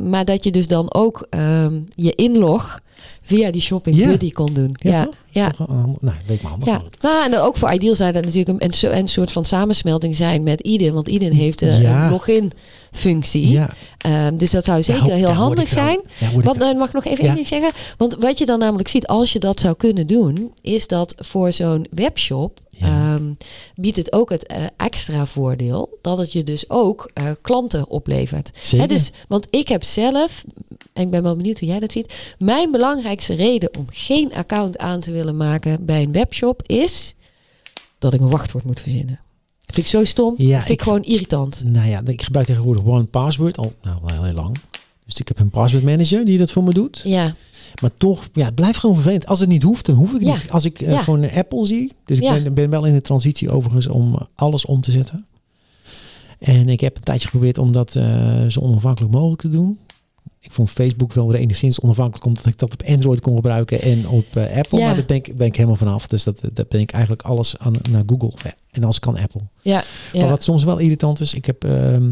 maar dat je dus dan ook ehm, je inlog via die shopping buddy kon doen. Ja, Ja, toch? ja. Toch, nou, weet maar handig. Ja, nou, en ook voor Ideal zou dat natuurlijk een, een, so- een soort van samensmelting zijn met Idin. Want Idin heeft eh, Ja. een login functie. Ja. Ehm, dus dat zou zeker heel handig zijn. ik Wat, eh, mag ik nog even Ja. één ding zeggen? Want wat je dan namelijk ziet, als je dat zou kunnen doen, is dat voor zo'n webshop Ja. ehm, biedt het ook het eh, extra voordeel dat het je dus ook eh, klanten oplevert. Hè, dus, want ik heb zelf, en ik ben wel benieuwd hoe jij dat ziet, mijn belangrijkste reden om geen account aan te willen maken bij een webshop is dat ik een wachtwoord moet verzinnen. Vind ik zo stom. Ja, vind ik, ik- gewoon irritant. Nou ja, ik gebruik tegenwoordig One Password al nou, heel, heel lang. Dus ik heb een password manager die dat voor me doet. Ja, Maar toch, ja, het blijft gewoon vervelend. Als het niet hoeft, dan hoef ik Ja. niet. Als ik eh, Ja. gewoon een Apple zie. Dus ik Ja. ben, ben wel in de transitie overigens om eh, alles om te zetten. En ik heb een tijdje geprobeerd om dat eh, zo onafhankelijk mogelijk te doen. Ik vond Facebook wel weer enigszins onafhankelijk, omdat ik dat op Android kon gebruiken en op eh, Apple. Ja. Maar daar ben ik, ben ik helemaal vanaf. Dus dat, dat ben ik eigenlijk alles aan, naar Google. En als kan Apple. ja, ja. Maar wat soms wel irritant is, ik heb ehm,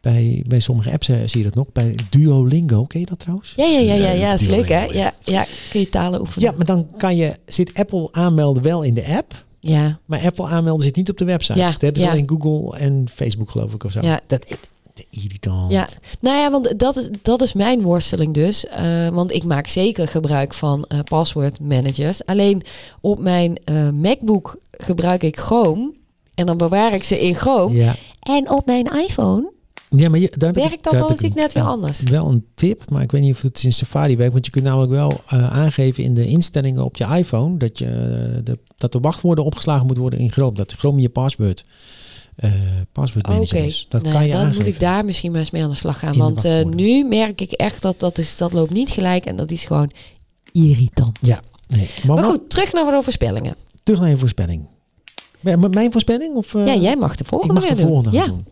bij, bij sommige apps eh, zie je dat nog. Bij Duolingo, ken je dat trouwens? Ja, ja, ja, ja, ja, is leuk hè? Ja, ja, kun je talen oefenen. Ja, maar dan kan je, zit Apple aanmelden wel in de app, Ja, maar Apple aanmelden zit niet op de website. Ja, dat hebben ze ja. alleen Google en Facebook geloof ik of zo. Ja. Dat is te irritant. ja. Nou ja, want dat is, dat is mijn worsteling dus. Eh, want ik maak zeker gebruik van eh password managers. Alleen op mijn eh, MacBook gebruik ik Chrome. En dan bewaar ik ze in Chrome. Ja. En op mijn iPhone Ja, maar je, daar heb ik- werkt dat daar dan natuurlijk net weer anders. Wel een tip, maar ik weet niet of het in Safari werkt. Want je kunt namelijk wel aangeven in de instellingen op je iPhone dat, je, de, dat de wachtwoorden opgeslagen moeten worden in Chrome. Dat Chrome je password, eh password is. Dat Nou, kan je dan aangeven. moet ik daar misschien maar eens mee aan de slag gaan. In Want eh, nu merk ik echt dat dat, is, dat loopt niet gelijk. En dat is gewoon irritant. Ja, nee. Maar, goed, terug naar de voorspellingen. terug naar je voorspelling. Mijn voorspelling? Of, eh, ja, jij mag de ik volgende mag de doen. volgende gaan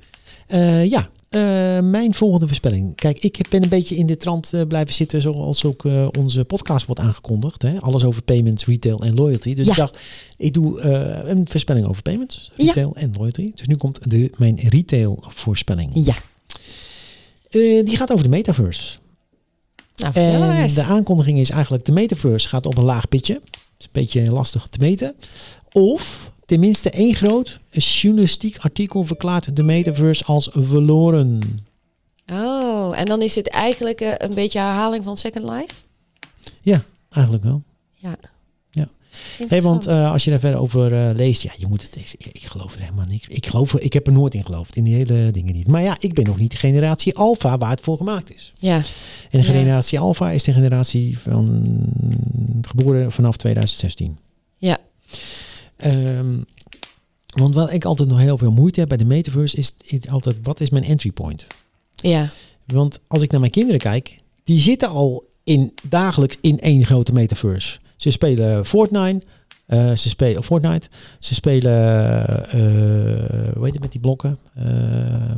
ja. doen. Ja, eh, mijn volgende voorspelling. Kijk, ik ben een beetje in de trant eh, blijven zitten zoals ook eh, onze podcast wordt aangekondigd. Hè? Alles over payments, retail en loyalty. Dus Ja. ik dacht, ik doe een voorspelling over payments, Ja. retail en loyalty. Dus nu komt de, mijn retail voorspelling. Ja, die gaat over de metaverse. nou En de aankondiging is eigenlijk, de metaverse gaat op een laag pitje. Het is een beetje lastig te meten. Of tenminste één groot journalistiek artikel verklaart de metaverse als verloren. Oh, en dan is het eigenlijk eh, een beetje herhaling van Second Life? Eigenlijk wel. Ja. Ja. Interessant. want eh, als je daar verder over eh, leest, ja, je moet het. Ik, ik geloof er helemaal niet. Ik geloof, ik heb er nooit in geloofd, in die hele dingen niet. Maar ja, ik ben nog niet de generatie Alpha waar het voor gemaakt is. ja, En de Ja. generatie Alpha is de generatie van geboren vanaf 2016. Ehm, want wat ik altijd nog heel veel moeite heb bij de metaverse is, is altijd wat is mijn entry point? ja, Want als ik naar mijn kinderen kijk, die zitten al in, dagelijks in één grote metaverse. Ze spelen Fortnite, eh, ze spelen Fortnite, ze spelen, eh hoe heet het met die blokken?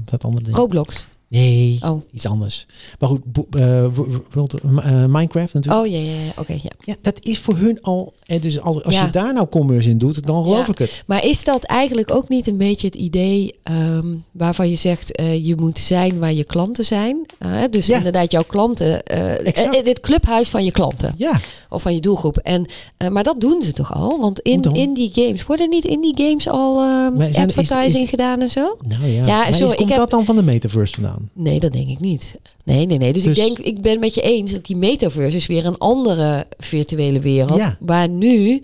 Dat andere ding? Roblox. Nee, Oh, iets anders. Maar goed, eh, w- eh, Minecraft natuurlijk. oh ja, ja, ja. oké, ja. Ja, dat is voor hun al. En dus als, als Ja. je daar nou commerce in doet, dan geloof Ja. ik het. Maar is dat eigenlijk ook niet een beetje het idee ehm, waarvan je zegt eh, je moet zijn waar je klanten zijn? Dus inderdaad jouw klanten, eh, eh, dit clubhuis van je klanten Ja, of van je doelgroep. En, eh, maar dat doen ze toch al? Want in, in die games, worden niet in die games al ehm, zijn- advertising is- gedaan en zo? nou ja. Ja, maar is- sorry, ik komt heb- dat dan van de metaverse vandaan? Nee, dat denk ik niet. Nee, nee, nee. Dus, Dus- ik denk, ik ben met je eens dat die metaverse is weer een andere virtuele wereld. Ja. Waar nu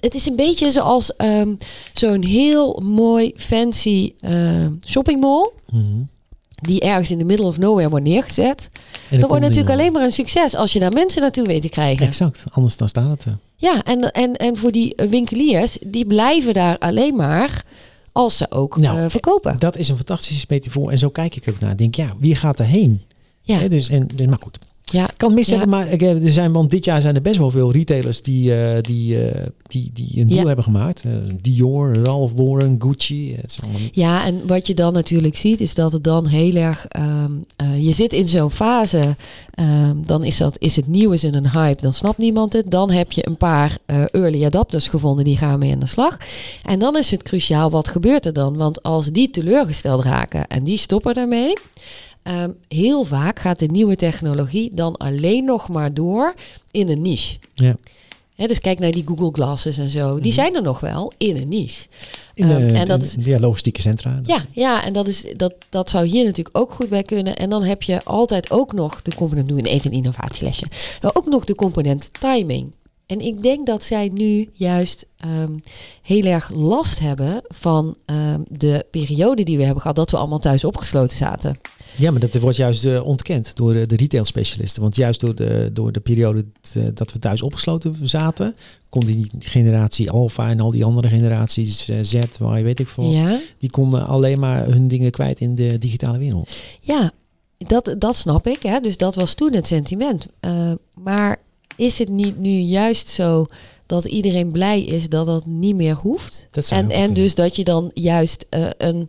het is een beetje zoals ehm, zo'n heel mooi fancy eh, shoppingmall. Mhm. Die ergens in de middle of nowhere wordt neergezet. Dat wordt natuurlijk alleen maar een succes als je daar mensen naartoe weet te krijgen. Exact, anders dan staat het er. Ja, en, en, en voor die winkeliers, die blijven daar alleen maar als ze ook Nou, eh, verkopen. Dat is een fantastische metafoor. En zo kijk ik ook naar. Ik denk, ja, wie gaat erheen? Ja, dus, en, dus, maar goed. Ja, Ik kan mis Ja. maar er zijn, want dit jaar zijn er best wel veel retailers die, eh, die, eh, die, die een deal Ja. hebben gemaakt. Eh, Dior, Ralph Lauren, Gucci. Het allemaal ja, en wat je dan natuurlijk ziet, is dat het dan heel erg. ehm, eh, je zit in zo'n fase. ehm, dan is, dat, is het nieuw is in een hype, dan snapt niemand het. Dan heb je een paar early adapters gevonden, die gaan mee aan de slag. En dan is het cruciaal, wat gebeurt er dan? Want als die teleurgesteld raken en die stoppen daarmee. Ehm, heel vaak gaat de nieuwe technologie dan alleen nog maar door in een niche. Ja. Dus kijk naar die Google Glasses en zo. Die Mhm. zijn er nog wel in een niche. In de, Ehm, en dat is- ja, logistieke centra. Ja, ja en dat, is, dat, dat zou hier natuurlijk ook goed bij kunnen. En dan heb je altijd ook nog de component, doen even een innovatielesje. Ook nog de component timing. En ik denk dat zij nu juist ehm, heel erg last hebben van ehm, de periode die we hebben gehad, dat we allemaal thuis opgesloten zaten. Ja, maar dat wordt juist eh, ontkend door de, de retail specialisten. Want juist door de, door de periode t- eh, dat we thuis opgesloten zaten, kon die generatie Alpha en al die andere generaties eh, Z, waar je weet ik veel, Ja, die konden alleen maar hun dingen kwijt in de digitale wereld. ja dat, dat snap ik. Hè? Dus dat was toen het sentiment. Maar is het niet nu juist zo dat iedereen blij is dat dat niet meer hoeft? Dat En, en dus dat je dan juist eh, een,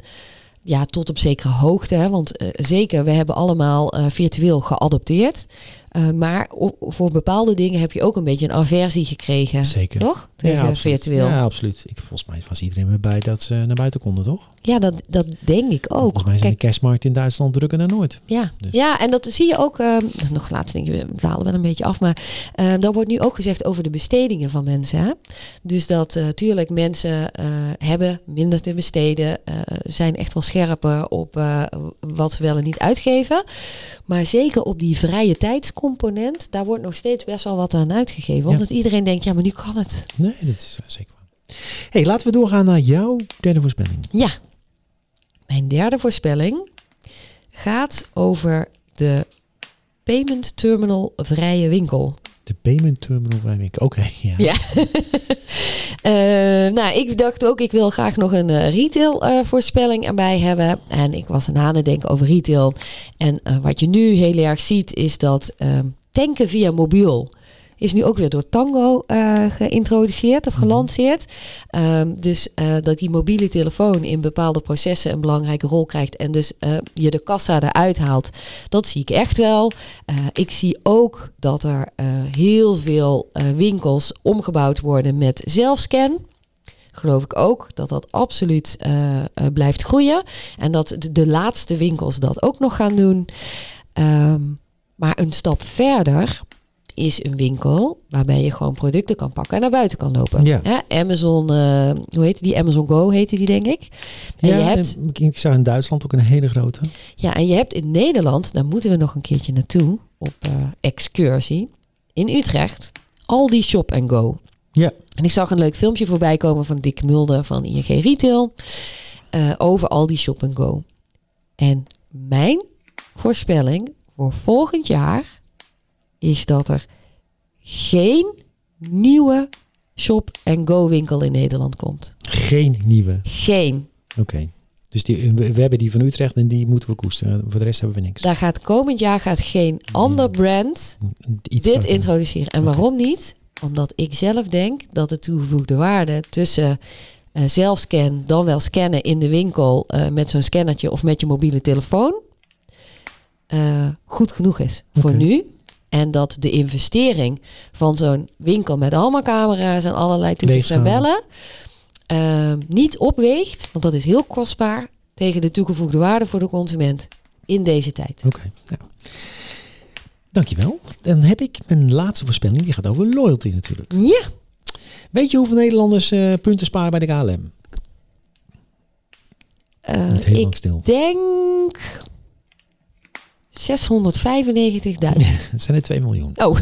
ja, tot op zekere hoogte, hè, want eh, zeker, we hebben allemaal eh, virtueel geadopteerd. Eh, maar voor bepaalde dingen heb je ook een beetje een aversie gekregen. Zeker. Toch? Tegen ja, absoluut. virtueel. Ja, Ja, absoluut. Ik, volgens mij was iedereen weer blij dat ze naar buiten konden, toch? dat, dat denk ik ook. Volgens mij zijn Kijk, de kerstmarkt in Duitsland drukker dan nooit. ja. Dus. ja, en dat zie je ook. eh, nog laatst denk ik, we dwalen wel een beetje af. Maar daar wordt nu ook gezegd over de bestedingen van mensen. Hè? Dus dat natuurlijk mensen hebben minder te besteden. zijn echt wel scherper op wat ze wel en niet uitgeven. Maar zeker op die vrije tijdscomponent, daar wordt nog steeds best wel wat aan uitgegeven. Ja. Omdat iedereen denkt, ja, maar nu kan het. Nee, dat is zeker waar. hey, laten we doorgaan naar jouw derde voorspelling. Ja, mijn derde voorspelling gaat over de payment terminal vrije winkel. De payment terminal Rijnwinkel. Oké, ja. Ja. Eh, nou, ik dacht ook, ik wil graag nog een eh, retail eh, voorspelling erbij hebben. En ik was aan het denken over retail. En wat je nu heel erg ziet, is dat ehm, tanken via mobiel is nu ook weer door Tango eh, geïntroduceerd of Mhm. gelanceerd. Ehm, dus eh, dat die mobiele telefoon in bepaalde processen een belangrijke rol krijgt en dus eh, je de kassa eruit haalt, dat zie ik echt wel. Ik zie ook dat er heel veel winkels omgebouwd worden met zelfscan. Geloof ik ook dat dat absoluut blijft groeien. En dat de, de laatste winkels dat ook nog gaan doen. Ehm, maar een stap verder is een winkel waarbij je gewoon producten kan pakken en naar buiten kan lopen. Ja. Hè, Amazon, eh, hoe heet die? Amazon Go heette die, denk ik. En Ja, je hebt ik- zag in Duitsland ook een hele grote. ja, en je hebt in Nederland, daar moeten we nog een keertje naartoe op eh, excursie, in Utrecht, Aldi Shop and Go. Ja. En ik zag een leuk filmpje voorbij komen van Dick Mulder van ING Retail eh, over Aldi Shop and Go. En mijn voorspelling voor volgend jaar is dat er geen nieuwe Shop and Go winkel in Nederland komt. Geen nieuwe. Geen. Oké. Dus die, we, hebben die van Utrecht en die moeten we koesteren. Voor de rest hebben we niks. Daar gaat komend jaar gaat geen ander brand Iets dit introduceren. En waarom niet? Omdat ik zelf denk dat de toegevoegde waarde tussen eh, zelfscan, dan wel scannen in de winkel eh, met zo'n scannertje of met je mobiele telefoon, eh, goed genoeg is voor nu. En dat de investering van zo'n winkel met allemaal camera's en allerlei toeters en bellen eh, niet opweegt, want dat is heel kostbaar, tegen de toegevoegde waarde voor de consument in deze tijd. Oké. Nou. Dankjewel. Dan heb ik mijn laatste voorspelling. Die gaat over loyalty natuurlijk. Ja, Weet je hoeveel Nederlanders eh, punten sparen bij de KLM? eh, Niet heel lang ik stil. denk 695.000. Het zijn er 2 miljoen. Oh.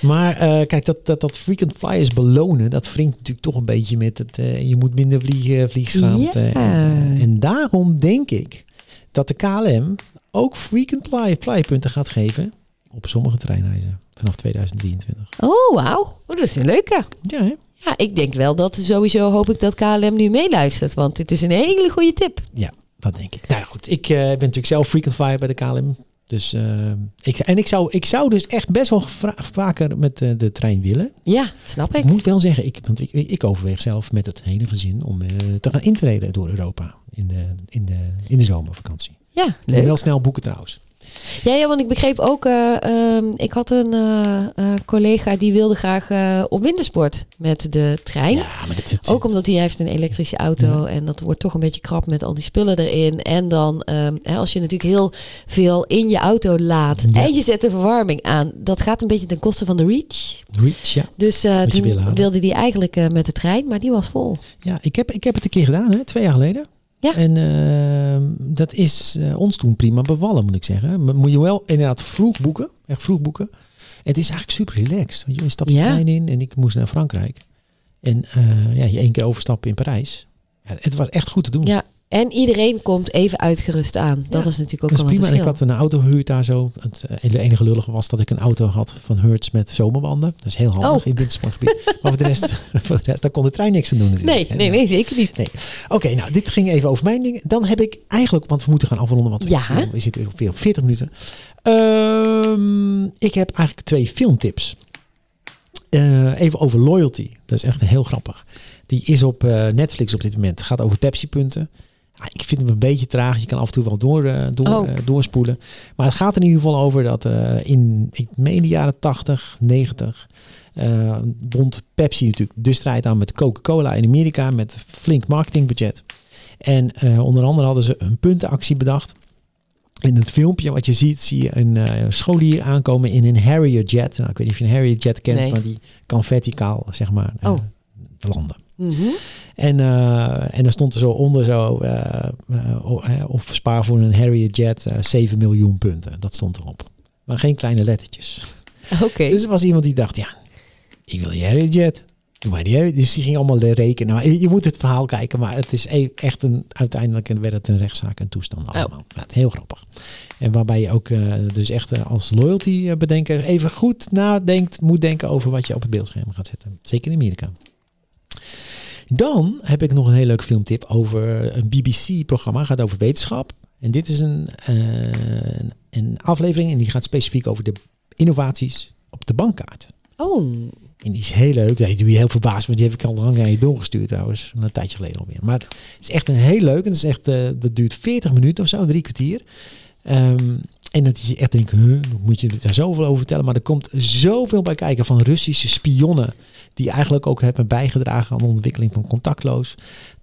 Maar eh, kijk, dat, dat, dat frequent flyers belonen, dat wringt natuurlijk toch een beetje met het, eh, je moet minder vliegen, vliegschaamte. Ja. En, eh, en daarom denk ik dat de KLM ook frequent fly, flypunten gaat geven op sommige treinreizen vanaf 2023. Oh, wauw. Oh, dat is een leuke. Ja, hè? Ja, ik denk wel dat sowieso hoop ik dat KLM nu meeluistert. Want dit is een hele goede tip. Dat denk ik. Nou goed, ik eh, ben natuurlijk zelf frequent flyer bij de KLM. Dus, eh, ik, en ik zou, ik zou dus echt best wel vaker met eh, de trein willen. Ja, snap ik. Ik moet wel zeggen, ik, want ik, ik overweeg zelf met het hele gezin om te gaan intreden door Europa in de, in de, in de zomervakantie. Ja, Ik leuk. wel snel boeken trouwens. Ja, ja, want ik begreep ook, eh, ehm, ik had een eh, eh, collega die wilde graag op wintersport met de trein. Ja, maar dit, dit- Ook omdat hij heeft een elektrische auto en dat wordt toch een beetje krap met al die spullen erin. En dan, ehm, hè, als je natuurlijk heel veel in je auto laat Ja. en je zet de verwarming aan, dat gaat een beetje ten koste van de reach. Reach, ja. Dus toen wilde hij eigenlijk met de trein, maar die was vol. Ja, ik heb, ik heb het een keer gedaan, hè, twee jaar geleden. Ja. En ehm, dat is eh, ons toen prima bevallen, moet ik zeggen. Maar moet je wel inderdaad vroeg boeken, echt vroeg boeken. En het is eigenlijk super relaxed. Want je, stapt Ja. trein in en ik moest naar Frankrijk. En eh, ja, je één keer overstappen in Parijs. Ja, het was echt goed te doen. Ja, en iedereen komt even uitgerust aan. Dat Ja, is natuurlijk ook Dat is prima. Ik had een auto gehuurd daar zo. Het eh, de enige lullige was dat ik een auto had van Hertz met zomerbanden. Dat is heel handig Oh. in dit sportgebied. maar voor de, rest, voor de rest, daar kon de trein niks aan doen natuurlijk. Nee, nee, nee, zeker niet. Nee. Oké, nou, dit ging even over mijn dingen. Dan heb ik eigenlijk, want we moeten gaan afronden, want we, Ja. zitten- we zitten weer op 40 minuten. Ehm, ik heb eigenlijk twee filmtips. Eh, even over loyalty. Dat is echt heel grappig. Die is op eh, Netflix op dit moment. Het gaat over Pepsi-punten. Ja, ik vind hem een beetje traag. Je kan af en toe wel door, eh, door, Oh. eh, doorspoelen. Maar het gaat er in ieder geval over dat eh, in, ik meen de jaren 80, 90... eh bond Pepsi natuurlijk de strijd aan met Coca-Cola in Amerika met flink marketingbudget. En onder andere hadden ze een puntenactie bedacht. In het filmpje wat je ziet, zie je een eh, scholier aankomen in een Harrier jet. Nou, ik weet niet of je een Harrier jet kent, Nee. maar die kan verticaal, zeg maar, Oh. landen. Mhm. En, eh, en er stond er zo onder zo, eh, eh, of spaar voor een Harrier jet eh, 7 miljoen punten. Dat stond erop. Maar geen kleine lettertjes. Oké. Dus er was iemand die dacht, ja, ik wil die Harrier jet. Doe maar die Harrier. Dus die ging allemaal rekenen. Nou, je, je moet het verhaal kijken, maar het is e- echt een, uiteindelijk werd het een rechtszaak en toestand allemaal. Ja, het heel grappig. En waarbij je ook dus echt als loyalty bedenker even goed nadenkt, moet denken over wat je op het beeldscherm gaat zetten. Zeker in Amerika. Dan heb ik nog een heel leuk filmtip over een BBC-programma. gaat over wetenschap. En dit is een, eh, een, aflevering en die gaat specifiek over de innovaties op de bankkaart. Oh, En die is heel leuk. Ja, die doe je heel verbaasd, want die heb ik al lang aan je doorgestuurd trouwens. Een tijdje geleden alweer. Maar het is echt een heel leuk. Het is echt, eh dat duurt 40 minuten of zo, drie kwartier. Ehm, en dat je echt denkt, huh, moet je er zoveel over vertellen? Maar er komt zoveel bij kijken van Russische spionnen. Die eigenlijk ook hebben bijgedragen aan de ontwikkeling van contactloos.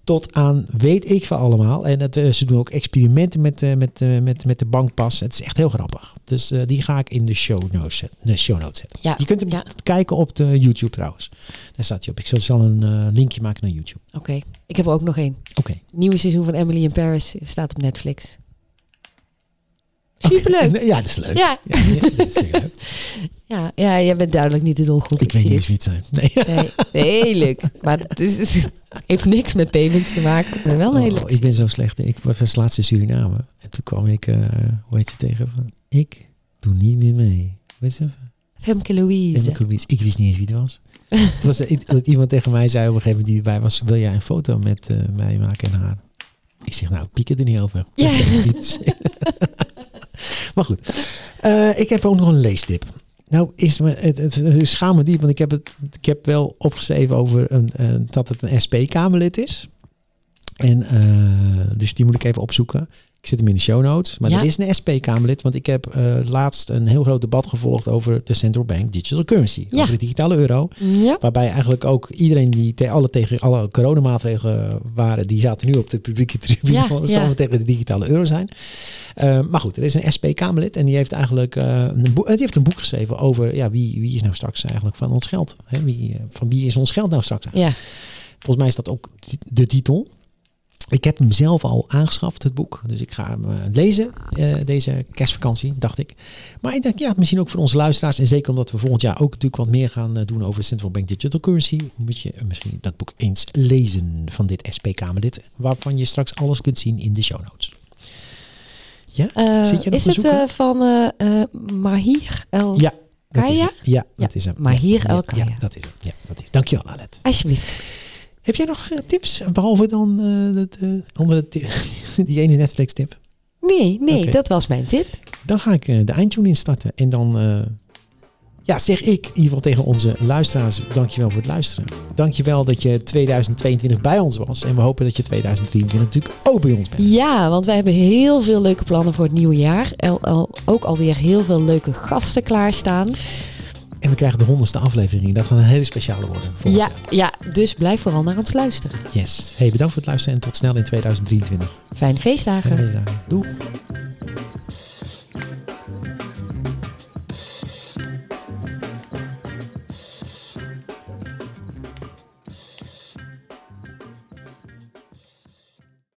Tot aan weet ik van allemaal. En het, eh, ze doen ook experimenten met, eh, met, eh, met, met de bankpas. Het is echt heel grappig. Dus die ga ik in de show notes, de show notes zetten. Ja, Je kunt hem ja. kijken op de YouTube trouwens. Daar staat hij op. Ik zal- een linkje maken naar YouTube. oké. Ik heb er ook nog één. Oké. Nieuwe seizoen van Emily in Paris staat op Netflix. Superleuk. Ja, dat is leuk. Ja. Ja, ja, dat is heel leuk. Ja, ja, jij bent duidelijk niet de doelgroep. Ik weet zie niet eens het. wie het zijn. Nee. Nee, nee, leuk. Maar het, is, het heeft niks met payments te maken. Maar wel een hele Oh, ik ben zo slecht. Ik was laatst in Suriname. En toen kwam ik, eh, hoe heet ze tegen? Van, ik doe niet meer mee. Weet je? Femke Louise. Ik, wist- ik wist niet eens wie het was. het was i- dat iemand tegen mij zei op een gegeven moment die erbij was. Wil jij een foto met eh, mij maken en haar? Ik zeg nou, ik piek er niet over. Ja. Dat ik. Maar goed. Eh, ik heb ook nog een leestip. Nou, is me, het, het, het schaam me diep, want ik heb, het, ik heb wel opgeschreven over een, dat het een SP-Kamerlid is. En eh, dus die moet ik even opzoeken. Ik zet hem in de show notes. Maar Ja. er is een SP-Kamerlid, want ik heb eh, laatst een heel groot debat gevolgd over de central bank digital currency. Ja. Over de digitale euro. Ja. Waarbij eigenlijk ook iedereen die te, alle, tegen alle coronamaatregelen waren, die zaten nu op de publieke tribune. Het ja. tegen de digitale euro zijn. Eh, maar goed, er is een SP-Kamerlid en die heeft eigenlijk eh, een, boek, die heeft een boek geschreven over ja, wie, wie is nou straks eigenlijk van ons geld? Hè? Wie, van wie is ons geld nou straks eigenlijk? Ja. Volgens mij is dat ook de titel. Ik heb hem zelf al aangeschaft, het boek. Dus ik ga hem eh, lezen eh, deze kerstvakantie, dacht ik. Maar ik denk, ja, misschien ook voor onze luisteraars. En zeker omdat we volgend jaar ook natuurlijk wat meer gaan eh, doen over Central Bank Digital Currency. Moet je misschien dat boek eens lezen van dit SP-Kamerlid. Waarvan je straks alles kunt zien in de show notes. Ja? Zit je nog is het van Mahir El Ja. Dat is Kaya? hem. Ja, dat Ja, is hem. Ja, ja, El Kaya. Ja, dat is hem. Ja, dat is. Dankjewel, Alet. Alsjeblieft. Heb jij nog eh, tips? Behalve dan eh, andere ti- die ene Netflix tip. Nee, nee, dat was mijn tip. Dan ga ik eh, de eindtune instarten. En dan ja, zeg ik in ieder geval tegen onze luisteraars, dankjewel voor het luisteren. Dankjewel dat je 2022 bij ons was. En we hopen dat je 2023 natuurlijk ook bij ons bent. Ja, want wij hebben heel veel leuke plannen voor het nieuwe jaar. Ook alweer heel veel leuke gasten klaarstaan. En we krijgen de honderdste aflevering. Dat gaat een hele speciale worden. Ja, ja, dus blijf vooral naar ons luisteren. Yes. Hey, bedankt voor het luisteren en tot snel in 2023. Fijne feestdagen. Fijne dagen. Doei.